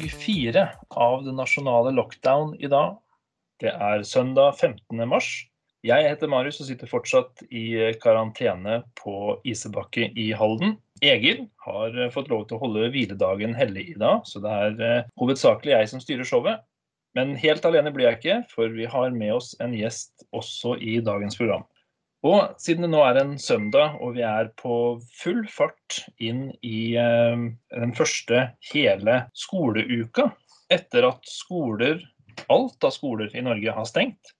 dag fire av den nasjonale lockdown i dag. Det er søndag 15. mars. Jeg heter Marius og sitter fortsatt i karantene på Isebakke i Halden. Egil har fått lov til å holde hviledagen hellig i dag, så det er eh, hovedsakelig jeg som styrer showet. Men helt alene blir jeg ikke, for vi har med oss en gjest også i dagens program. Og siden det nå er en søndag og vi er på full fart inn i eh, den første hele skoleuka etter at skoler, alt av skoler i Norge har stengt,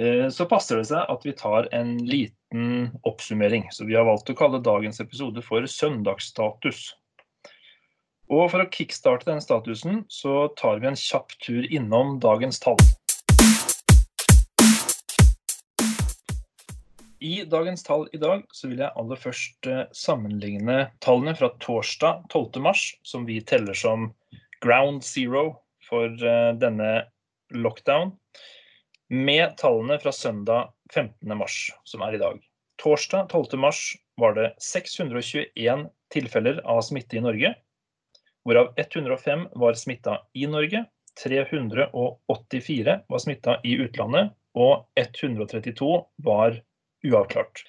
Eh, så passer det seg at vi tar en liten oppsummering. Så vi har valgt å kalle dagens episode for Søndagsstatus. Og for å kickstarte denne statusen, så tar vi en kjapp tur innom dagens tall. I dagens tall i dag så vil jeg aller først eh, sammenligne tallene fra torsdag 12. mars, som vi teller som ground zero for eh, denne lockdown med tallene fra søndag 15. mars, som er i dag. Torsdag 12. mars var det 621 tilfeller av smitte i Norge, hvorav 105 var smitta i Norge, 384 var smitta i utlandet, og 132 var uavklart.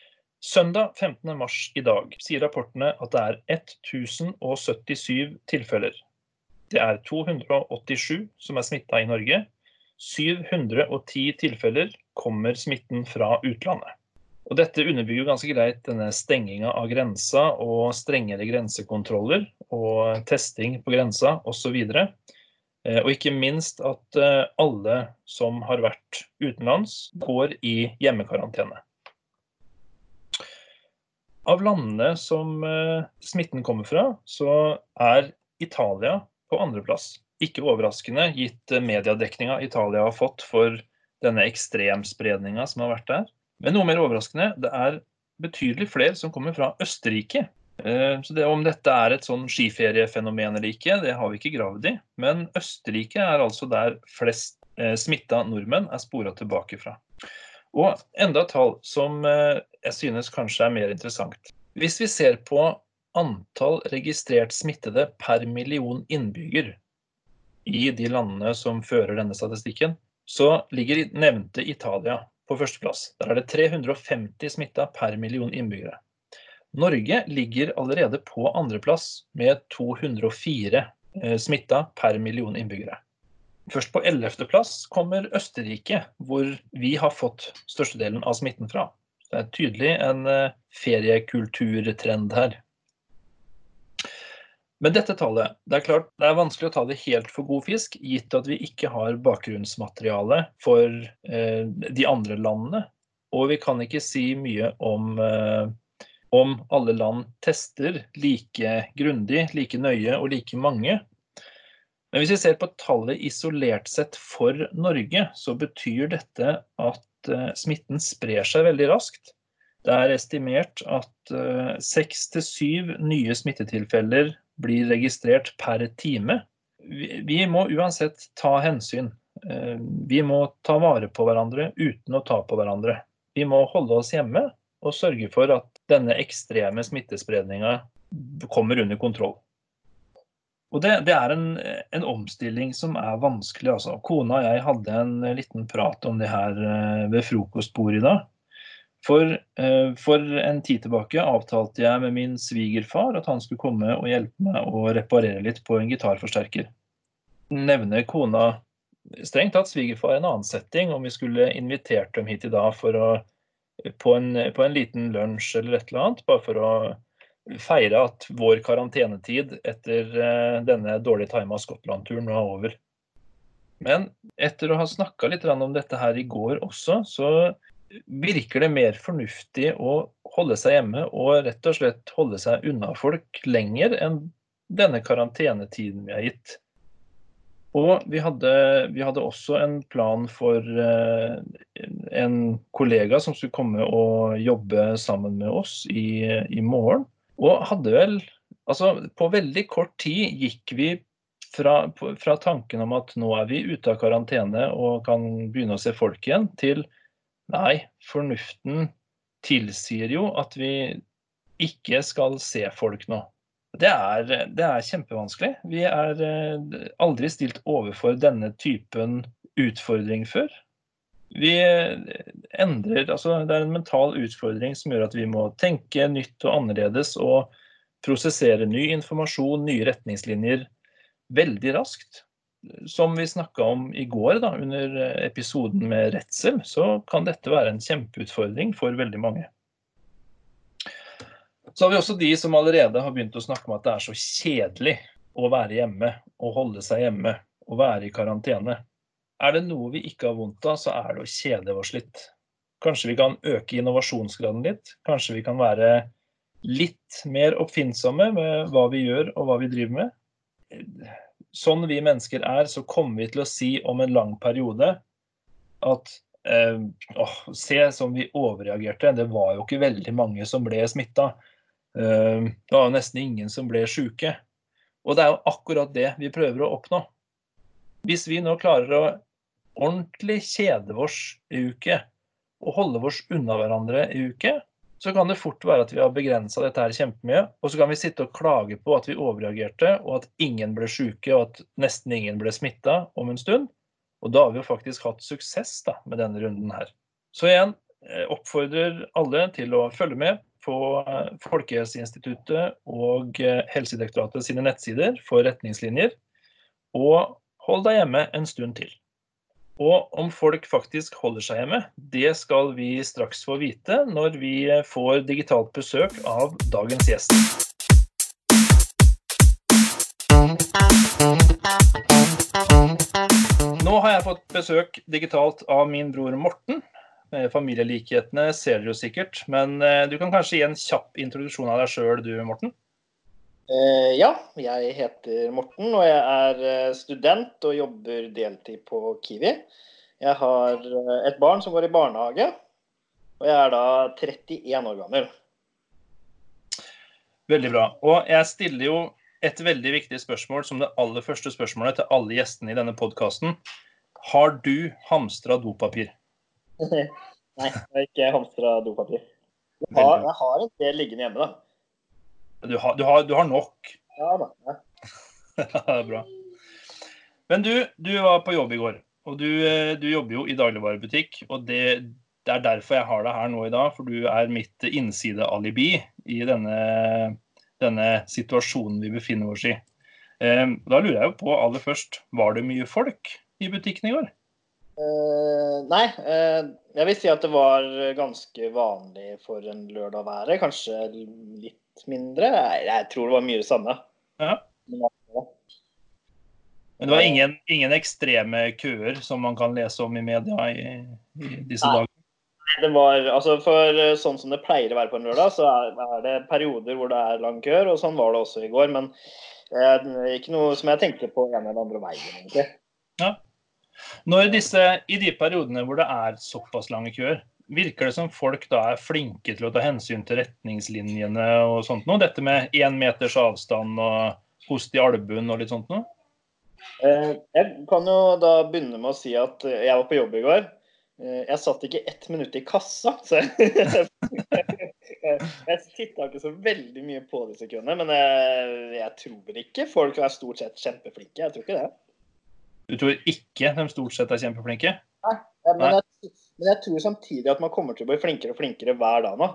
Søndag 15. mars i dag sier rapportene at det er 1077 tilfeller. Det er 287 som er smitta i Norge, 710 tilfeller kommer smitten fra utlandet. Og dette underbygger ganske greit denne stenginga av grensa og strengere grensekontroller og testing på grensa osv. Eh, og ikke minst at eh, alle som har vært utenlands, går i hjemmekarantene. Av landene som eh, smitten kommer fra, så er Italia på andreplass. Ikke overraskende, gitt mediedekninga Italia har fått for denne ekstremspredninga som har vært der. Men noe mer overraskende, det er betydelig flere som kommer fra Østerrike. Eh, så det, Om dette er et sånn skiferiefenomen eller ikke, det har vi ikke gravd i. Men Østerrike er altså der flest eh, smitta nordmenn er spora tilbake fra. Og enda et tall som eh, jeg synes kanskje er mer interessant. Hvis vi ser på antall registrert smittede per million innbygger, i de landene som fører denne statistikken, så ligger nevnte Italia på førsteplass. Der er det 350 smitta per million innbyggere. Norge ligger allerede på andreplass med 204 eh, smitta per million innbyggere. Først på ellevteplass kommer Østerrike, hvor vi har fått størstedelen av smitten fra. Det er tydelig en eh, feriekulturtrend her. Men dette tallet det er klart, det er vanskelig å ta det helt for god fisk, gitt at vi ikke har bakgrunnsmateriale for eh, de andre landene. Og vi kan ikke si mye om, eh, om alle land tester like grundig, like nøye og like mange. Men hvis vi ser på tallet isolert sett for Norge, så betyr dette at eh, smitten sprer seg veldig raskt. Det er estimert at eh, seks til syv nye smittetilfeller blir registrert per time. Vi må uansett ta hensyn. Eh, vi må ta vare på hverandre uten å ta på hverandre. Vi må holde oss hjemme og sørge for at denne ekstreme smittespredninga kommer under kontroll. Og det, det er en, en, omstilling som er vanskelig. Altså. Kona og jeg hadde en liten prat om det her eh, ved frokostbordet i dag. For, eh, for, en tid tilbake avtalte jeg med min svigerfar at han skulle komme og hjelpe meg å reparere litt på en gitarforsterker. Nevner kona strengt tatt svigerfar en annen setting, om vi skulle invitert dem hit i dag for å, på, en, på en liten lunsj eller et eller annet, bare for å feire at vår karantenetid etter eh, denne dårlig tima Skottland-turen nå er over. Men etter å ha snakka litt om dette her i går også, så virker det mer fornuftig å holde seg hjemme og rett og slett holde seg unna folk lenger enn denne karantenetiden vi har gitt. Og vi hadde, vi hadde også en plan for eh, en kollega som skulle komme og jobbe sammen med oss i, i morgen. Og hadde vel Altså, på veldig kort tid gikk vi fra, fra tanken om at nå er vi ute av karantene og kan begynne å se folk igjen, til Nei, fornuften tilsier jo at vi ikke skal se folk nå. Det er, det er kjempevanskelig. Vi er eh, aldri stilt overfor denne typen utfordring før. Vi eh, endrer Altså, det er en mental utfordring som gjør at vi må tenke nytt og annerledes og prosessere ny informasjon, nye retningslinjer, veldig raskt. Som vi snakka om i går da, under episoden med redsel, så kan dette være en kjempeutfordring for veldig mange. Så har vi også de som allerede har begynt å snakke om at det er så kjedelig å være hjemme og holde seg hjemme og være i karantene. Er det noe vi ikke har vondt av, så er det å kjede oss litt. Kanskje vi kan øke innovasjonsgraden litt. Kanskje vi kan være litt mer oppfinnsomme med hva vi gjør og hva vi driver med. Sånn vi mennesker er, så kommer vi til å si om en lang periode at eh, åh, se som vi overreagerte. Det var jo ikke veldig mange som ble smitta. Eh, det var jo nesten ingen som ble syke. Og det er jo akkurat det vi prøver å oppnå. Hvis vi nå klarer å ordentlig kjede oss i uke og holde oss unna hverandre i uke, så kan det fort være at vi har begrensa dette her kjempemye. Og så kan vi sitte og klage på at vi overreagerte, og at ingen ble syke, og at nesten ingen ble smitta om en stund. Og da har vi jo faktisk hatt suksess da, med denne runden her. Så igjen eh, oppfordrer alle til å følge med på eh, Folkehelseinstituttet og eh, Helsedirektoratet sine nettsider for retningslinjer. Og hold deg hjemme en stund til. Og om folk faktisk holder seg hjemme, det skal vi straks få vite når vi får digitalt besøk av dagens gjest. Nå har jeg fått besøk digitalt av min bror Morten. Eh, familielikhetene ser dere jo sikkert, men eh, du kan kanskje gi en kjapp introduksjon av deg sjøl, du Morten? Eh, ja, jeg heter Morten, og jeg er student og jobber deltid på Kiwi. Jeg har et barn som går i barnehage, og jeg er da 31 år gammel. Veldig bra. Og jeg stiller jo et veldig viktig spørsmål som det aller første spørsmålet til alle gjestene i denne podkasten. Har du hamstra dopapir? Nei, jeg har ikke hamstra dopapir. Jeg har, jeg har, en del liggende hjemme, da. Du har, du har, du har nok? Ja da. Ja. Bra. Men du, du var på jobb i går. Og du, eh, du jobber jo i dagligvarebutikk. Og det, det, er derfor jeg har deg her nå i dag, for du er mitt innsidealibi i denne, denne situasjonen vi befinner oss i. Eh, da lurer jeg jo på aller først, var det mye folk i butikken i går? Uh, nei, uh, jeg vil si at det var ganske vanlig for en lørdag å være. Kanskje litt mindre. Jeg, tror det var mye det samme. Ja. Men det var ingen, ingen, ekstreme køer som man kan lese om i media i, i disse nei. dager? Det var, altså For eh, sånn som det pleier å være på en lørdag, så er, det perioder hvor det er lang køer, og sånn var det også i går. Men eh, ikke noe som jeg tenkte på en eller andre veien, egentlig. Ja. Når disse, I de periodene hvor det er såpass lange køer, virker det som folk da er flinke til å ta hensyn til retningslinjene og sånt noe? Dette med én meters avstand og host i albuen og litt sånt noe? Eh, jeg kan jo da begynne med å si at jeg var på jobb i går. Eh, jeg satt ikke ett minutt i kassa, så jeg, jeg titta ikke så veldig mye på disse køene. Men jeg, jeg tror ikke folk er stort sett kjempeflinke. Jeg tror ikke det. Du tror ikke de stort sett er kjempeflinke? Nei, men, Nei. Jeg, men jeg tror samtidig at man kommer til å bli flinkere og flinkere hver dag nå.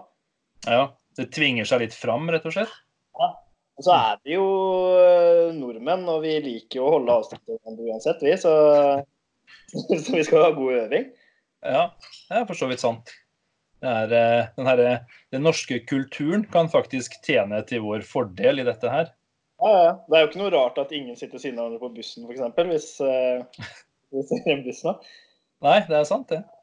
Ja, det tvinger seg litt fram, rett og slett? Ja. Og så er vi jo eh, nordmenn, og vi liker jo å holde avstand til hverandre uansett, vi. Så, så, vi skal ha god øving. Ja, det er for så vidt sant. Er, eh, den, her, den norske kulturen kan faktisk tjene til vår fordel i dette her. Ja, ja. Det er jo ikke noe rart at ingen sitter siden av hverandre på bussen, f.eks. Hvis, hvis bussen, Nei, det er sant, det. Uh,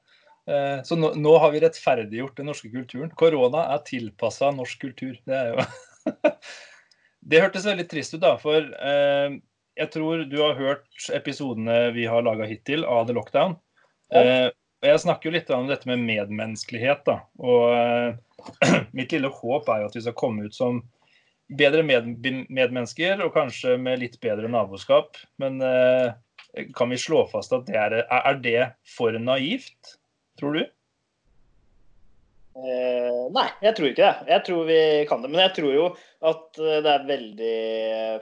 så nå, nå, har vi rettferdiggjort den norske kulturen. Korona er tilpassa norsk kultur. Det er jo Det hørtes veldig trist ut, da. For eh, jeg tror du har hørt episodene vi har laga hittil av The Lockdown. Ja. Jeg snakker jo litt om dette med medmenneskelighet. da, og Mitt lille håp er jo at vi skal komme ut som bedre med, medmennesker og kanskje med litt bedre naboskap. Men eh, kan vi slå fast at det er, er det for naivt, tror du? Eh, nei, jeg tror ikke det. Jeg tror vi kan det. Men jeg tror jo at eh, det er veldig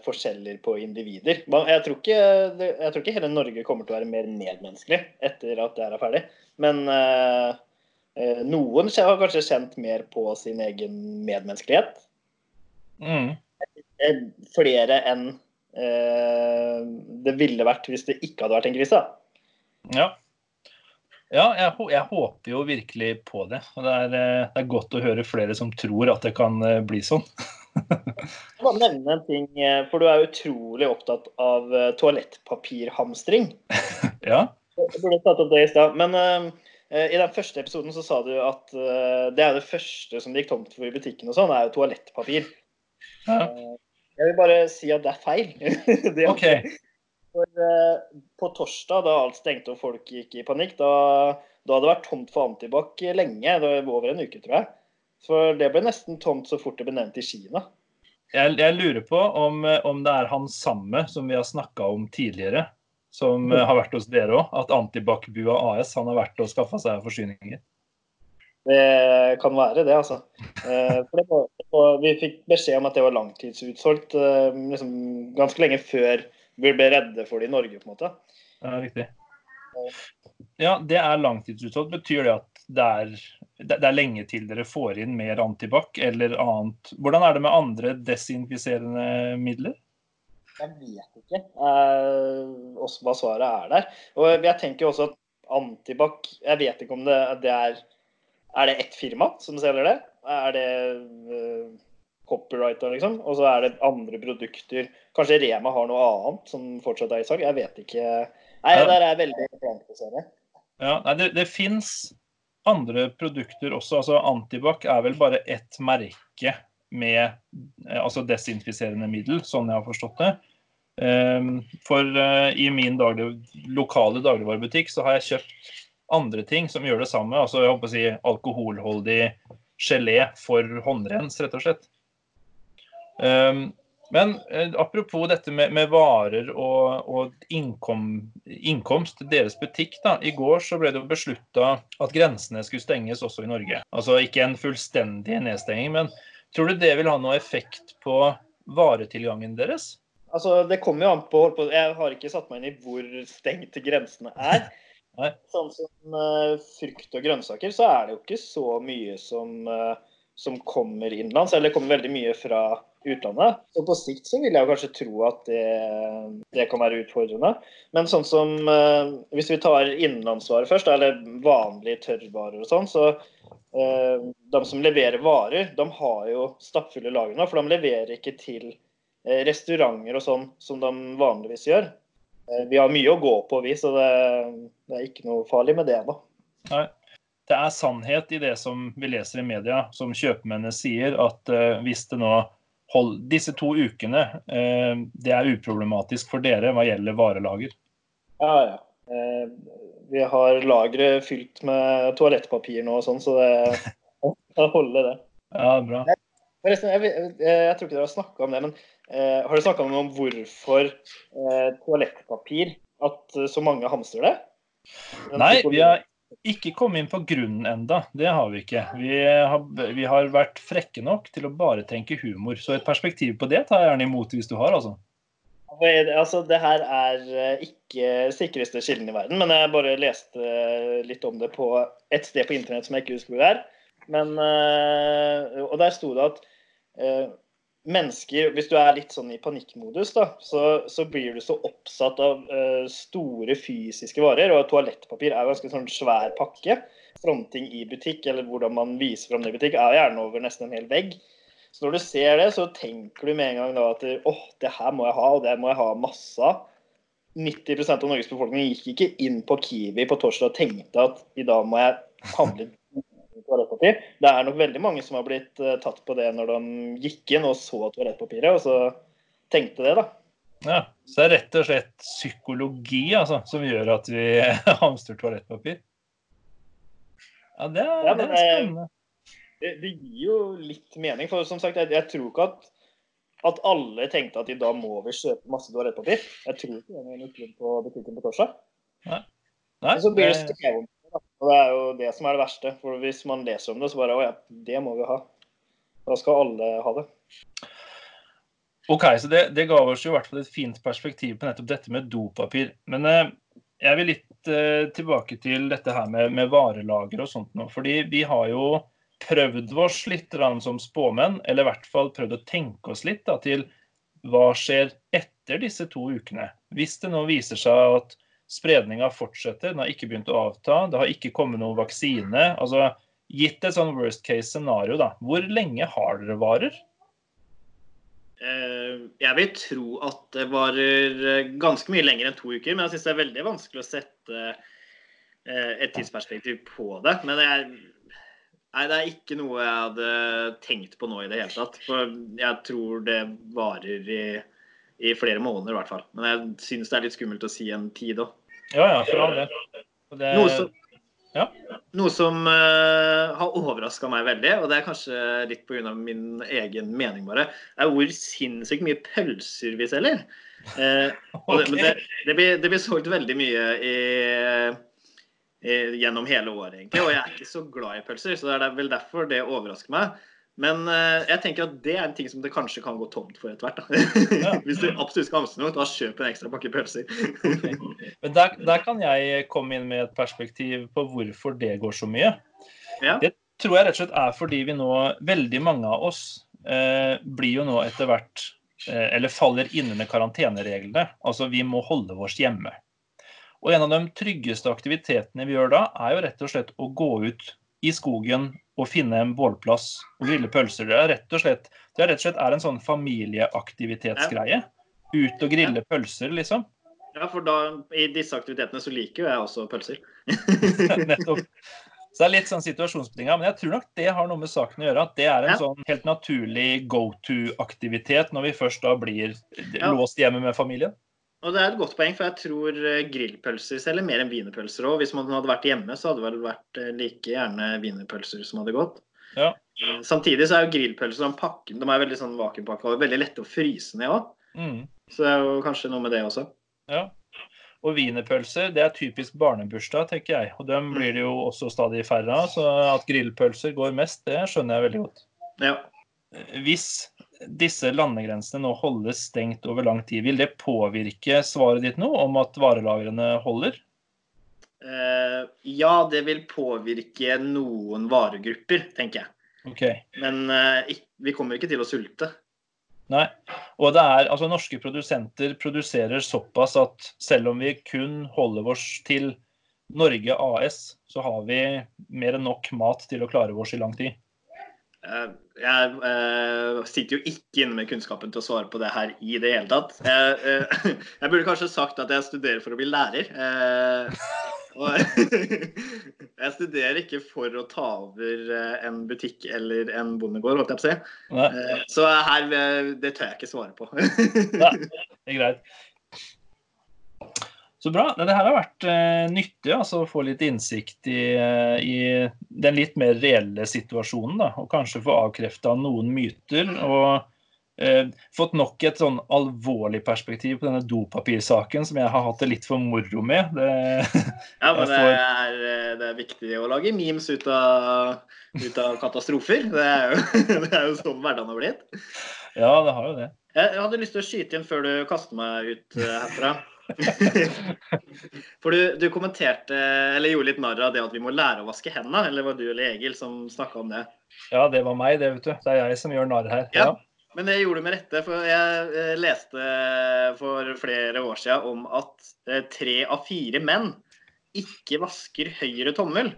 forskjeller på individer. Jeg tror ikke, jeg tror ikke hele Norge kommer til å være mer medmenneskelig etter at det er ferdig. Men eh, eh noen har kanskje kjent mer på sin egen medmenneskelighet. Mm. Flere enn eh, det ville vært hvis det ikke hadde vært en krise. Ja. Ja, jeg, jeg, håper jo virkelig på det. Det er, eh, det er, godt å høre flere som tror at det kan eh, bli sånn. jeg må nevne en ting, eh, for du er utrolig opptatt av toalettpapirhamstring. ja. Jeg burde tatt opp det i stad. Men uh, i den første episoden så sa du at uh, det er det første som det gikk tomt for i butikken og sånn, er jo toalettpapir. Ja. Uh, jeg vil bare si at det er feil. det er, okay. For eh, på torsdag, da alt stengte og folk gikk i panikk, da, da hadde det vært tomt for antibac lenge. Det var over en uke, tror jeg. For det ble nesten tomt så fort det ble nevnt i Kina. Jeg, jeg lurer på om, om, det er han samme som vi har snakka om tidligere, som mm. har vært hos dere òg. At Antibac-bua AS han har vært og skaffa seg forsyninger. Det kan være det, altså. Eh, det var, vi fikk beskjed om at det var langtidsutsolgt eh, liksom, ganske lenge før vi ble redde for det i Norge, på en måte. Ja, riktig. Ja, det er langtidsutsolgt. Betyr det at det er, det er, lenge til dere får inn mer antibac eller annet? Hvordan er det med andre desinfiserende midler? Jeg vet ikke eh, også hva svaret er der. Og jeg tenker også at antibac Jeg vet ikke om det, det er Er det ett firma som selger det? Er det copyrighta, liksom. Og så er det andre produkter. Kanskje Rema har noe annet som fortsatt er i salg. Jeg vet ikke. Nei, det der er veldig blankt, dessverre. Ja, nei, det, det fins andre produkter også. altså Antibac er vel bare ett merke med eh, altså desinfiserende middel, sånn jeg har forstått det. Um, for uh, i min daglig, lokale dagligvarebutikk så har jeg kjøpt andre ting som gjør det samme. Altså jeg håper å si alkoholholdig gelé for håndrens, rett og slett. Um, men eh, apropos dette med, med varer og, og innkom, innkomst deres butikk. da, I går så ble det jo beslutta at grensene skulle stenges også i Norge. Altså ikke en fullstendig nedstenging, men tror du det vil ha noe effekt på varetilgangen deres? Altså, Det kommer jo an på, Jeg har ikke satt meg inn i hvor stengt grensene er. sånn som uh, frukt og grønnsaker, så er det jo ikke så mye som, uh, som kommer innenlands. Eller det kommer veldig mye fra utlandet. Så på sikt så vil jeg kanskje tro at det, det kan være utfordrende. Men sånn som eh, hvis vi tar innenlandsvarer først, eller vanlige tørrvarer og sånn, så eh, de som leverer varer, de har jo stappfulle lagre. For de leverer ikke til eh, restauranter og sånn som de vanligvis gjør. Eh, vi har mye å gå på, vi, så det, det er ikke noe farlig med det. da. Det er sannhet i det som vi leser i media, som kjøpmennene sier, at uh, hvis det nå hold, disse to ukene, eh, det er uproblematisk for dere hva gjelder varelager? Ja, ja. Eh, vi har lageret fylt med toalettpapir nå og sånn, så det kan holde, det. Ja, bra. Forresten, jeg, jeg, jeg, tror ikke dere har snakka om det, men eh, har dere snakka om hvorfor eh, toalettpapir At så mange hamstrer det? Nei, vi har ikke komme inn på grunnen enda, det har vi ikke. Vi har, vi har, vært frekke nok til å bare tenke humor. Så et perspektiv på det tar jeg gjerne imot hvis du har, altså. Altså, det her er eh, ikke sikreste kilden i verden, men jeg bare leste litt om det på et sted på internett som jeg ikke husker hvor det er. Men, eh, og der sto det at eh, mennesker Hvis du er litt sånn i panikkmodus, da, så, så blir du så oppsatt av uh, store fysiske varer. Og toalettpapir er jo ganske sånn svær pakke. Fronting i butikk, eller hvordan man viser fram det i butikk, er gjerne over nesten en hel vegg. Så når du ser det, så tenker du med en gang da at åh, oh, det her må jeg ha, og det må jeg ha masse av. 90% av Norges befolkning gikk ikke inn på Kiwi på torsdag og tenkte at i dag må jeg handle toalettpapir. Det er nok veldig mange som har blitt uh, tatt på det når de gikk inn og så toalettpapiret, og så tenkte det, da. Ja, Så det er rett og slett psykologi altså, som gjør at vi hamstrer toalettpapir? Ja, det er, ja, det er eh, spennende. Det, det, gir jo litt mening. For som sagt, jeg, jeg tror ikke at, at, alle tenkte at i dag må vi kjøpe masse toalettpapir. Jeg tror ikke det er noen på butikken på torsdag. Nei. Nei, så blir det skrevet om Og det er jo det som er det verste. For hvis man leser om det, så bare Å ja, det må vi ha. Da skal alle ha det. OK, så det, det ga oss jo i hvert fall et fint perspektiv på nettopp dette med dopapir. Men eh, jeg vil litt eh, tilbake til dette her med, med varelager og sånt nå. Fordi vi har jo prøvd oss litt som spåmenn, eller i hvert fall prøvd å tenke oss litt da, til hva skjer etter disse to ukene. Hvis det nå viser seg at spredninga fortsetter, den har ikke begynt å avta, det har ikke kommet noen vaksine. altså Gitt et sånn worst case scenario, da, hvor lenge har dere varer? Eh, jeg vil tro at det varer eh, ganske mye lenger enn to uker. Men jeg syns det er veldig vanskelig å sette eh, et tidsperspektiv på det. Men jeg, nei, det er ikke noe jeg hadde tenkt på nå i det hele tatt. For jeg tror det varer i, i flere måneder i hvert fall. Men jeg syns det er litt skummelt å si en tid òg. Ja, ja, for all del. Det... Noe som, ja. Noe som uh, har overraska meg veldig, og det er kanskje litt pga. min egen mening bare, er hvor sinnssykt mye pølser vi selger. Uh, okay. det, det, blir, det, blir, solgt veldig mye i, gjennom hele året, egentlig. Og jeg er ikke så glad i pølser, så det er vel derfor det overrasker meg. Men uh, jeg tenker at det er en ting som det kanskje kan gå tomt for etter hvert. Ja. Hvis du absolutt skal hamstre noe, da kjøp en ekstra pakke pølser. okay. Men der, der, kan jeg komme inn med et perspektiv på hvorfor det går så mye. Ja. Det tror jeg rett og slett er fordi vi nå, veldig mange av oss, eh, blir jo nå etter hvert eh, Eller faller inn under karantenereglene. Altså vi må holde oss hjemme. Og en av de tryggeste aktivitetene vi gjør da, er jo rett og slett å gå ut i skogen å finne en bålplass og grille pølser. Det er rett og slett, det er rett og slett er en sånn familieaktivitetsgreie. Ut og grille pølser, liksom. Ja, for da, i disse aktivitetene så liker jo jeg også pølser. Nettopp. Så det er litt sånn situasjonsbetinga. Men jeg tror nok det har noe med saken å gjøre. At det er en ja. sånn helt naturlig go to-aktivitet når vi først da blir ja. låst hjemme med familien. Og det er et godt poeng, for jeg tror eh, grillpølser selger mer enn wienerpølser òg. Hvis man hadde vært hjemme, så hadde det vel vært eh, like gjerne wienerpølser som hadde gått. Ja. Eh, samtidig så er jo grillpølser sånn pakken, de er veldig sånn vakuumpakka og veldig lette å fryse ned òg. Mm. Så det er jo kanskje noe med det også. Ja. Og wienerpølser det er typisk barnebursdag, tenker jeg. Og dem blir det jo også stadig færre av. Så at grillpølser går mest, det skjønner jeg veldig godt. Ja. Hvis disse landegrensene nå holdes stengt over lang tid, vil det påvirke svaret ditt nå om at varelagrene holder? Uh, ja, det vil påvirke noen varegrupper, tenker jeg. Okay. Men uh, vi kommer ikke til å sulte. Nei. Og det er, altså norske produsenter produserer såpass at selv om vi kun holder oss til Norge AS, så har vi mer enn nok mat til å klare oss i lang tid. Eh, jeg uh, sitter jo ikke inne med kunnskapen til å svare på det her i det hele tatt. Jeg, uh, jeg burde kanskje sagt at jeg studerer for å bli lærer. jeg studerer ikke for å ta over en butikk eller en bondegård, holdt jeg på å si. så her, det tør jeg ikke svare på. Nei, det er greit. Så bra. Det her har vært uh, nyttig altså, å få litt innsikt i, uh, i, den litt mer reelle situasjonen. Da, og kanskje få avkrefta noen myter. Og uh, fått nok et sånn alvorlig perspektiv på denne dopapirsaken som jeg har hatt det litt for moro med. Det, ja, men det er, det er, viktig å lage memes ut av, ut av katastrofer. Det er, jo, det er jo sånn hverdagen har blitt. Ja, det har jo det. Jeg hadde lyst til å skyte inn før du kaster meg ut herfra. For du, du, kommenterte, eller gjorde litt narr av det at vi må lære å vaske hendene. Eller var det du eller Egil som snakka om det? Ja, det var meg, det, vet du. Det er jeg som gjør narr her. Ja. ja. Men det gjorde du med rette, for jeg eh, leste for flere år siden om at eh, tre av fire menn ikke vasker høyre tommel.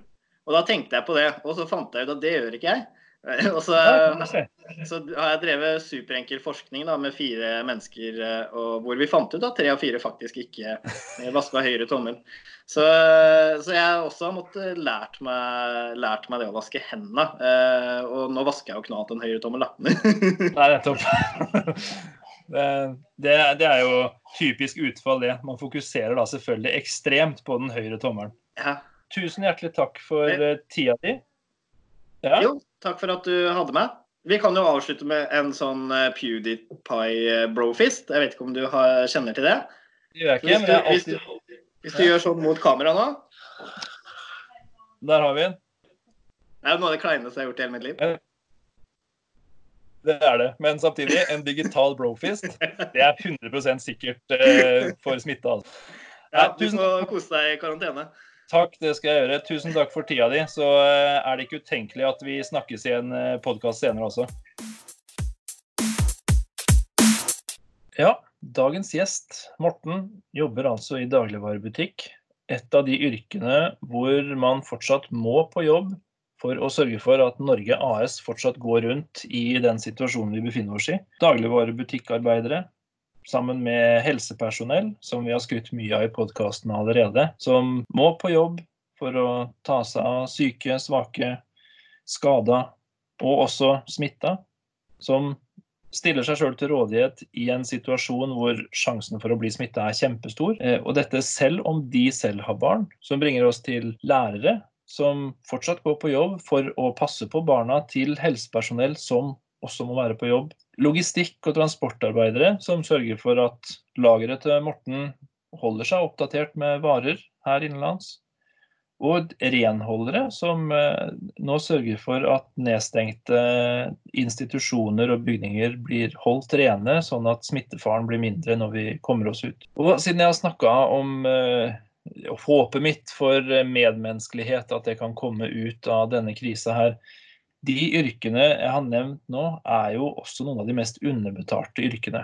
Og da tenkte jeg på det, og så fant jeg ut at det gjør ikke jeg. Og så, så, har jeg drevet superenkel forskning da, med fire mennesker, eh, hvor vi fant ut at tre av fire faktisk ikke eh, vaska høyre tommel. Så, så, jeg også har måttet lært meg, lært meg det å vaske hendene. Eh, og nå vasker jeg jo ikke en høyre tommel, da. Nei, nettopp. Det, det, det, er jo typisk utfall, det. Man fokuserer da selvfølgelig ekstremt på den høyre tommelen. Ja. Tusen hjertelig takk for tida di. Ja. Jo, takk for at du hadde meg. Vi kan jo avslutte med en sånn uh, PewDiePie-brofist. Jeg vet ikke om du har, kjenner til det? Det gjør jeg ikke, hvis du, hvis, du, hvis du gjør sånn mot kamera nå der har vi den. Det er noe av det kleineste jeg har gjort i hele mitt liv. Det er det. Men samtidig, en digital brofist, det er 100 sikkert eh, for smitte. Altså. Ja, du må kose deg i karantene. Takk, det skal jeg gjøre. Tusen takk for tida di. Så eh, er det ikke utenkelig at vi snakkes i en eh, podkast senere også. Ja, dagens gjest, Morten, jobber altså i dagligvarebutikk. Et av de yrkene hvor man fortsatt må på jobb for å sørge for at Norge AS fortsatt går rundt i den situasjonen vi befinner oss i. Dagligvarebutikkarbeidere sammen med helsepersonell, som vi har skrytt mye av i podkasten allerede, som må på jobb for å ta seg av syke, svake, skada og også smitta, som stiller seg sjøl til rådighet i en situasjon hvor sjansen for å bli smitta er kjempestor. Eh, og dette selv om de selv har barn, som bringer oss til lærere som fortsatt går på jobb for å passe på barna til helsepersonell som også må være på jobb. Logistikk- og transportarbeidere som sørger for at lageret til Morten holder seg oppdatert med varer her innenlands. Og renholdere som eh, nå sørger for at nedstengte institusjoner og bygninger blir holdt rene, sånn at smittefaren blir mindre når vi kommer oss ut. Og siden jeg har snakka om eh, håpet mitt for medmenneskelighet, at det kan komme ut av denne krisa her. De yrkene jeg har nevnt nå, er jo også noen av de mest underbetalte yrkene.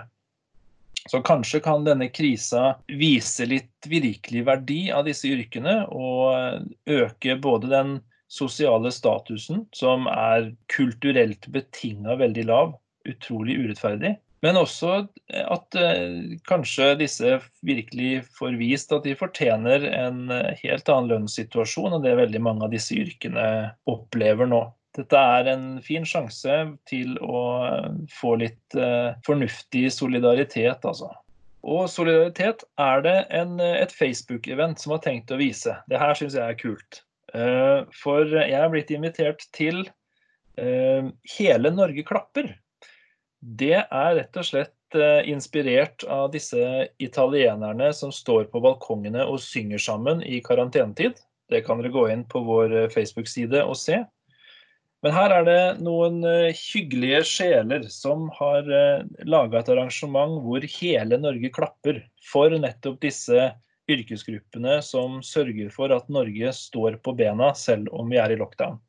Så kanskje kan denne krisa vise litt virkelig verdi av disse yrkene, og øke både den sosiale statusen, som er kulturelt betinga veldig lav, utrolig urettferdig, men også at eh, kanskje disse virkelig får vist at de fortjener en helt annen lønnssituasjon enn det veldig mange av disse yrkene opplever nå. Dette er en fin sjanse til å eh, få litt fornuftig solidaritet, altså. Og solidaritet er det en, et Facebook-event som har tenkt å vise. Det her syns jeg er kult. For jeg er blitt invitert til Hele Norge klapper det er rett og slett eh, inspirert av disse italienerne som står på balkongene og synger sammen i karantenetid. Det kan dere gå inn på vår eh, Facebook-side og se. Men her er det noen eh, hyggelige sjeler som har laga et arrangement hvor hele Norge klapper for nettopp disse yrkesgruppene som sørger for at Norge står på bena selv om vi er i lockdown.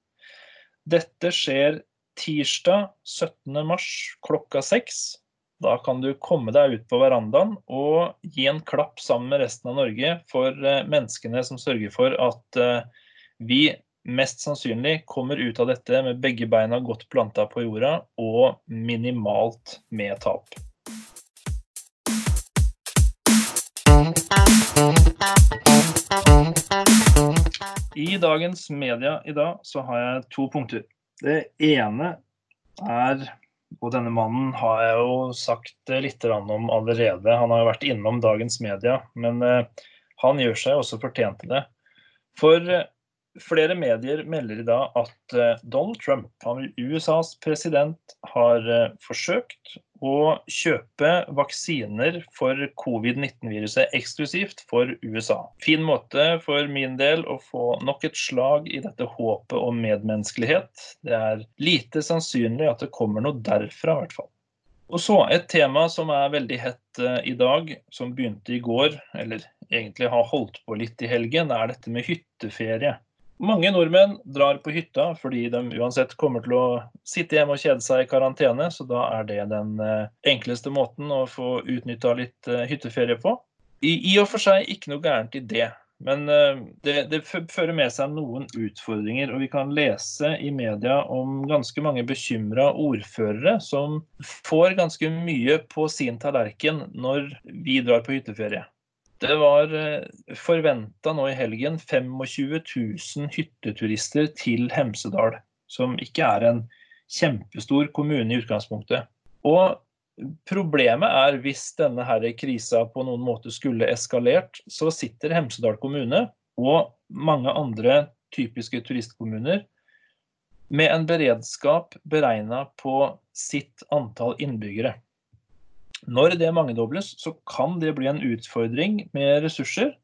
Dette skjer tirsdag 17. mars klokka seks. Da kan du komme deg ut på verandaen og gi en klapp sammen med resten av Norge for eh, menneskene som sørger for at eh, vi mest sannsynlig kommer ut av dette med begge beina godt planta på jorda og minimalt med tap. I dagens media i dag så har jeg to punkter. Det ene er Og denne mannen har jeg jo sagt litt om allerede. Han har jo vært innom dagens media, men eh, han gjør seg også fortjent til det. For Flere medier melder i dag at eh, Donald Trump, USAs president, har eh, forsøkt å kjøpe vaksiner for covid-19-viruset eksklusivt for USA. Fin måte for min del å få nok et slag i dette håpet om medmenneskelighet. Det er lite sannsynlig at det kommer noe derfra, i hvert fall. Og så et tema som er veldig hett eh, i dag, som begynte i går, eller egentlig har holdt på litt i helgen, er dette med hytteferie. Mange nordmenn drar på hytta fordi de uansett kommer til å sitte hjemme og kjede seg i karantene, så da er det den eh, enkleste måten å få utnytta litt eh, hytteferie på. I, I, og for seg ikke noe gærent i det, men eh, det, det fører med seg noen utfordringer. Og vi kan lese i media om ganske mange bekymra ordførere som får ganske mye på sin tallerken når vi drar på hytteferie. Det var eh, forventa nå i helgen 25 000 hytteturister til Hemsedal, som ikke er en kjempestor kommune i utgangspunktet. Og Problemet er hvis denne her krisa på noen måte skulle eskalert, så sitter Hemsedal kommune og mange andre typiske turistkommuner med en beredskap beregna på sitt antall innbyggere. Når det mangedobles, så kan det bli en utfordring med ressurser.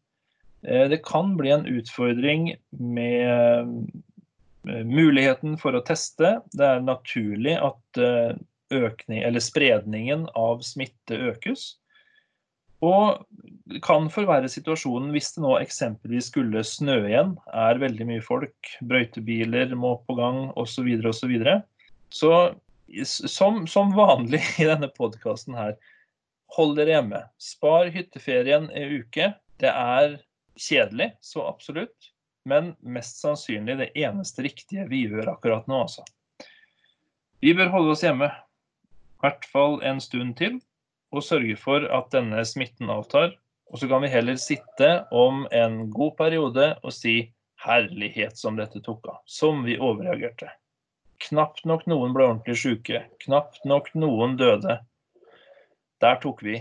Eh, det kan bli en utfordring med muligheten for å teste. Det er naturlig at økning, spredningen av smitte økes. Og kan forverre situasjonen hvis det nå eksempelvis skulle snø igjen, er veldig mye folk, brøytebiler må på gang osv. osv. Så, videre, så som, som vanlig i denne podkasten her, hold dere hjemme. Spar hytteferien en uke. Det er kjedelig, så absolutt. Men mest sannsynlig det eneste riktige vi gjør akkurat nå, altså. Vi bør holde oss hjemme. I hvert fall en stund til. Og sørge for at denne smitten avtar. Og så kan vi heller sitte om en god periode og si herlighet som dette tok av. Som vi overreagerte. Knapt nok noen ble ordentlig syke. Knapt nok noen døde. Der tok vi.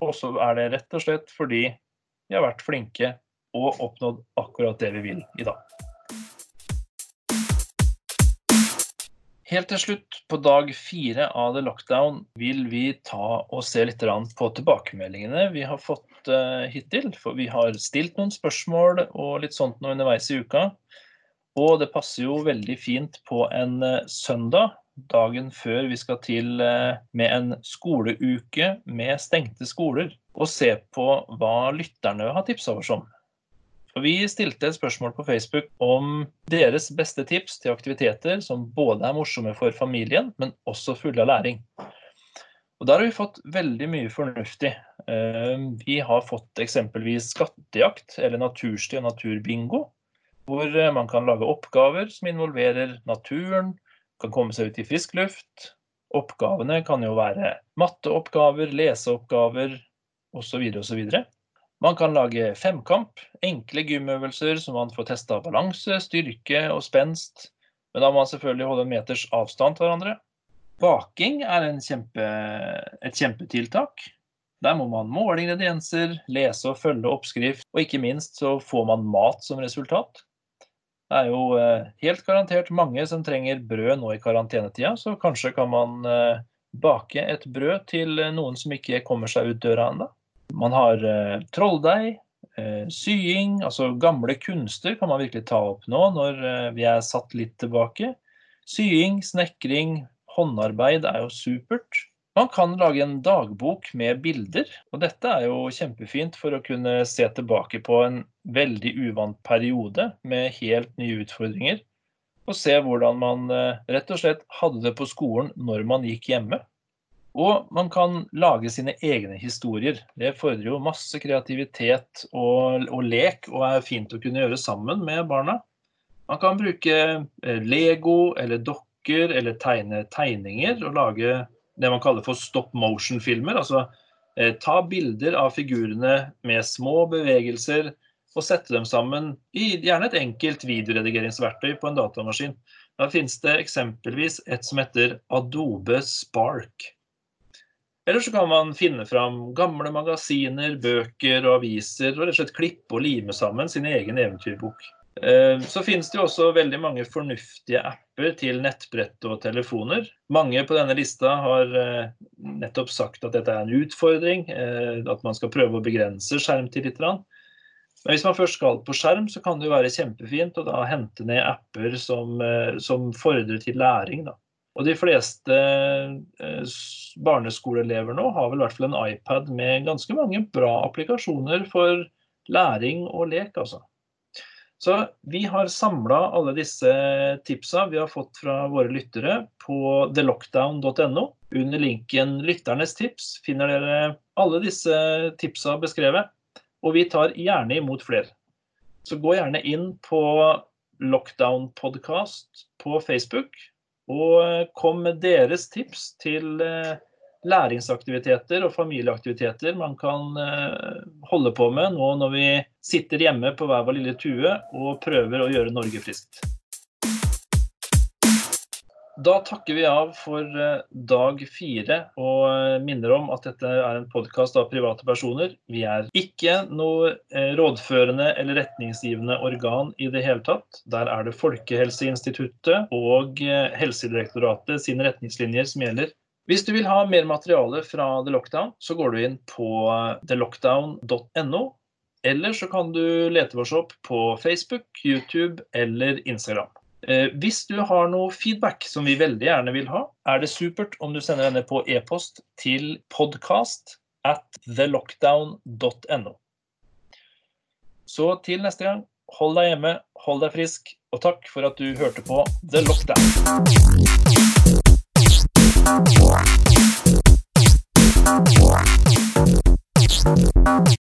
Og så er det rett og slett fordi vi har vært flinke og oppnådd akkurat det vi vil i dag. Helt til slutt, på dag fire av The Lockdown, vil vi ta og se litt på tilbakemeldingene vi har fått uh, hittil. For vi har stilt noen spørsmål og litt sånt nå underveis i uka. Og det passer jo veldig fint på en eh, søndag, dagen før vi skal til eh, med en skoleuke med stengte skoler, og se på hva lytterne har tipsa oss om. For vi stilte et spørsmål på Facebook om deres beste tips til aktiviteter som både er morsomme for familien, men også fulle av læring. Og Der har vi fått veldig mye fornuftig. Eh, vi har fått eksempelvis skattejakt eller natursti og naturbingo hvor eh, man kan lage oppgaver som involverer naturen, kan komme seg ut i frisk luft. Oppgavene kan jo være matteoppgaver, leseoppgaver osv. osv. Man kan lage femkamp, enkle gymøvelser som man får testa balanse, styrke og spenst. Men da må man selvfølgelig holde en meters avstand til hverandre. Baking er kjempe, et kjempetiltak. Der må man måle ingredienser, lese og følge oppskrift, og ikke minst så får man mat som resultat. Det er jo eh, helt garantert mange som trenger brød nå i karantenetida, så kanskje kan man eh, bake et brød til noen som ikke kommer seg ut døra ennå. Man har eh, trolldeig, sying, altså gamle kunster kan man virkelig ta opp nå når vi er satt litt tilbake. Sying, snekring, håndarbeid er jo supert. Man kan lage en dagbok med bilder, og dette er jo kjempefint for å kunne se tilbake på en veldig uvant periode med helt nye utfordringer. Og se hvordan man eh, rett og slett hadde det på skolen når man gikk hjemme. Og man kan lage sine egne historier. Det fordrer jo masse kreativitet og, og lek, og er fint å kunne gjøre sammen med barna. Man kan bruke eh, Lego eller dokker eller tegne tegninger og lage det man kaller for stop motion-filmer. Altså eh, ta bilder av figurene med små bevegelser og sette dem sammen i gjerne et enkelt videoredigeringsverktøy på en datamaskin. Da finnes det eksempelvis et som heter Adobe Spark. Eller så kan man finne fram gamle magasiner, bøker og aviser og rett og slett klippe og lime sammen sin egen eventyrbok. Eh, så finnes det jo også veldig mange fornuftige apper til nettbrett og telefoner. Mange på denne lista har eh, nettopp sagt at dette er en utfordring, eh, at man skal prøve å begrense skjermtid litt. Men hvis man først skal på skjerm, så kan det jo være kjempefint å da hente ned apper som, som fordrer til læring. Da. Og de fleste barneskoleelever nå har vel i hvert fall en iPad med ganske mange bra applikasjoner for læring og lek, altså. Så vi har samla alle disse tipsa vi har fått fra våre lyttere på thelockdown.no. Under linken 'Lytternes tips' finner dere alle disse tipsa beskrevet. Og vi tar gjerne imot flere. Så gå gjerne inn på Lockdown Podcast på Facebook, og kom med deres tips til eh, læringsaktiviteter og familieaktiviteter man kan eh, holde på med nå når vi sitter hjemme på hver vår lille tue og prøver å gjøre Norge friskt. Da takker vi av for eh, dag fire og eh, minner om at dette er en podkast av private personer. Vi er ikke noe rådførende eller retningsgivende organ i det hele tatt. Der er det Folkehelseinstituttet og Helsedirektoratet sine retningslinjer som gjelder. Hvis du vil ha mer materiale fra The Lockdown, så går du inn på thelockdown.no. Eller så kan du lete oss opp på Facebook, YouTube eller Instagram. Eh, hvis du har noe feedback som vi veldig gjerne vil ha, er det supert om du sender denne på e-post til podcast at thelockdown.no. Så til neste gang, hold deg hjemme, hold deg frisk, og takk for at du hørte på The Lockdown. Before.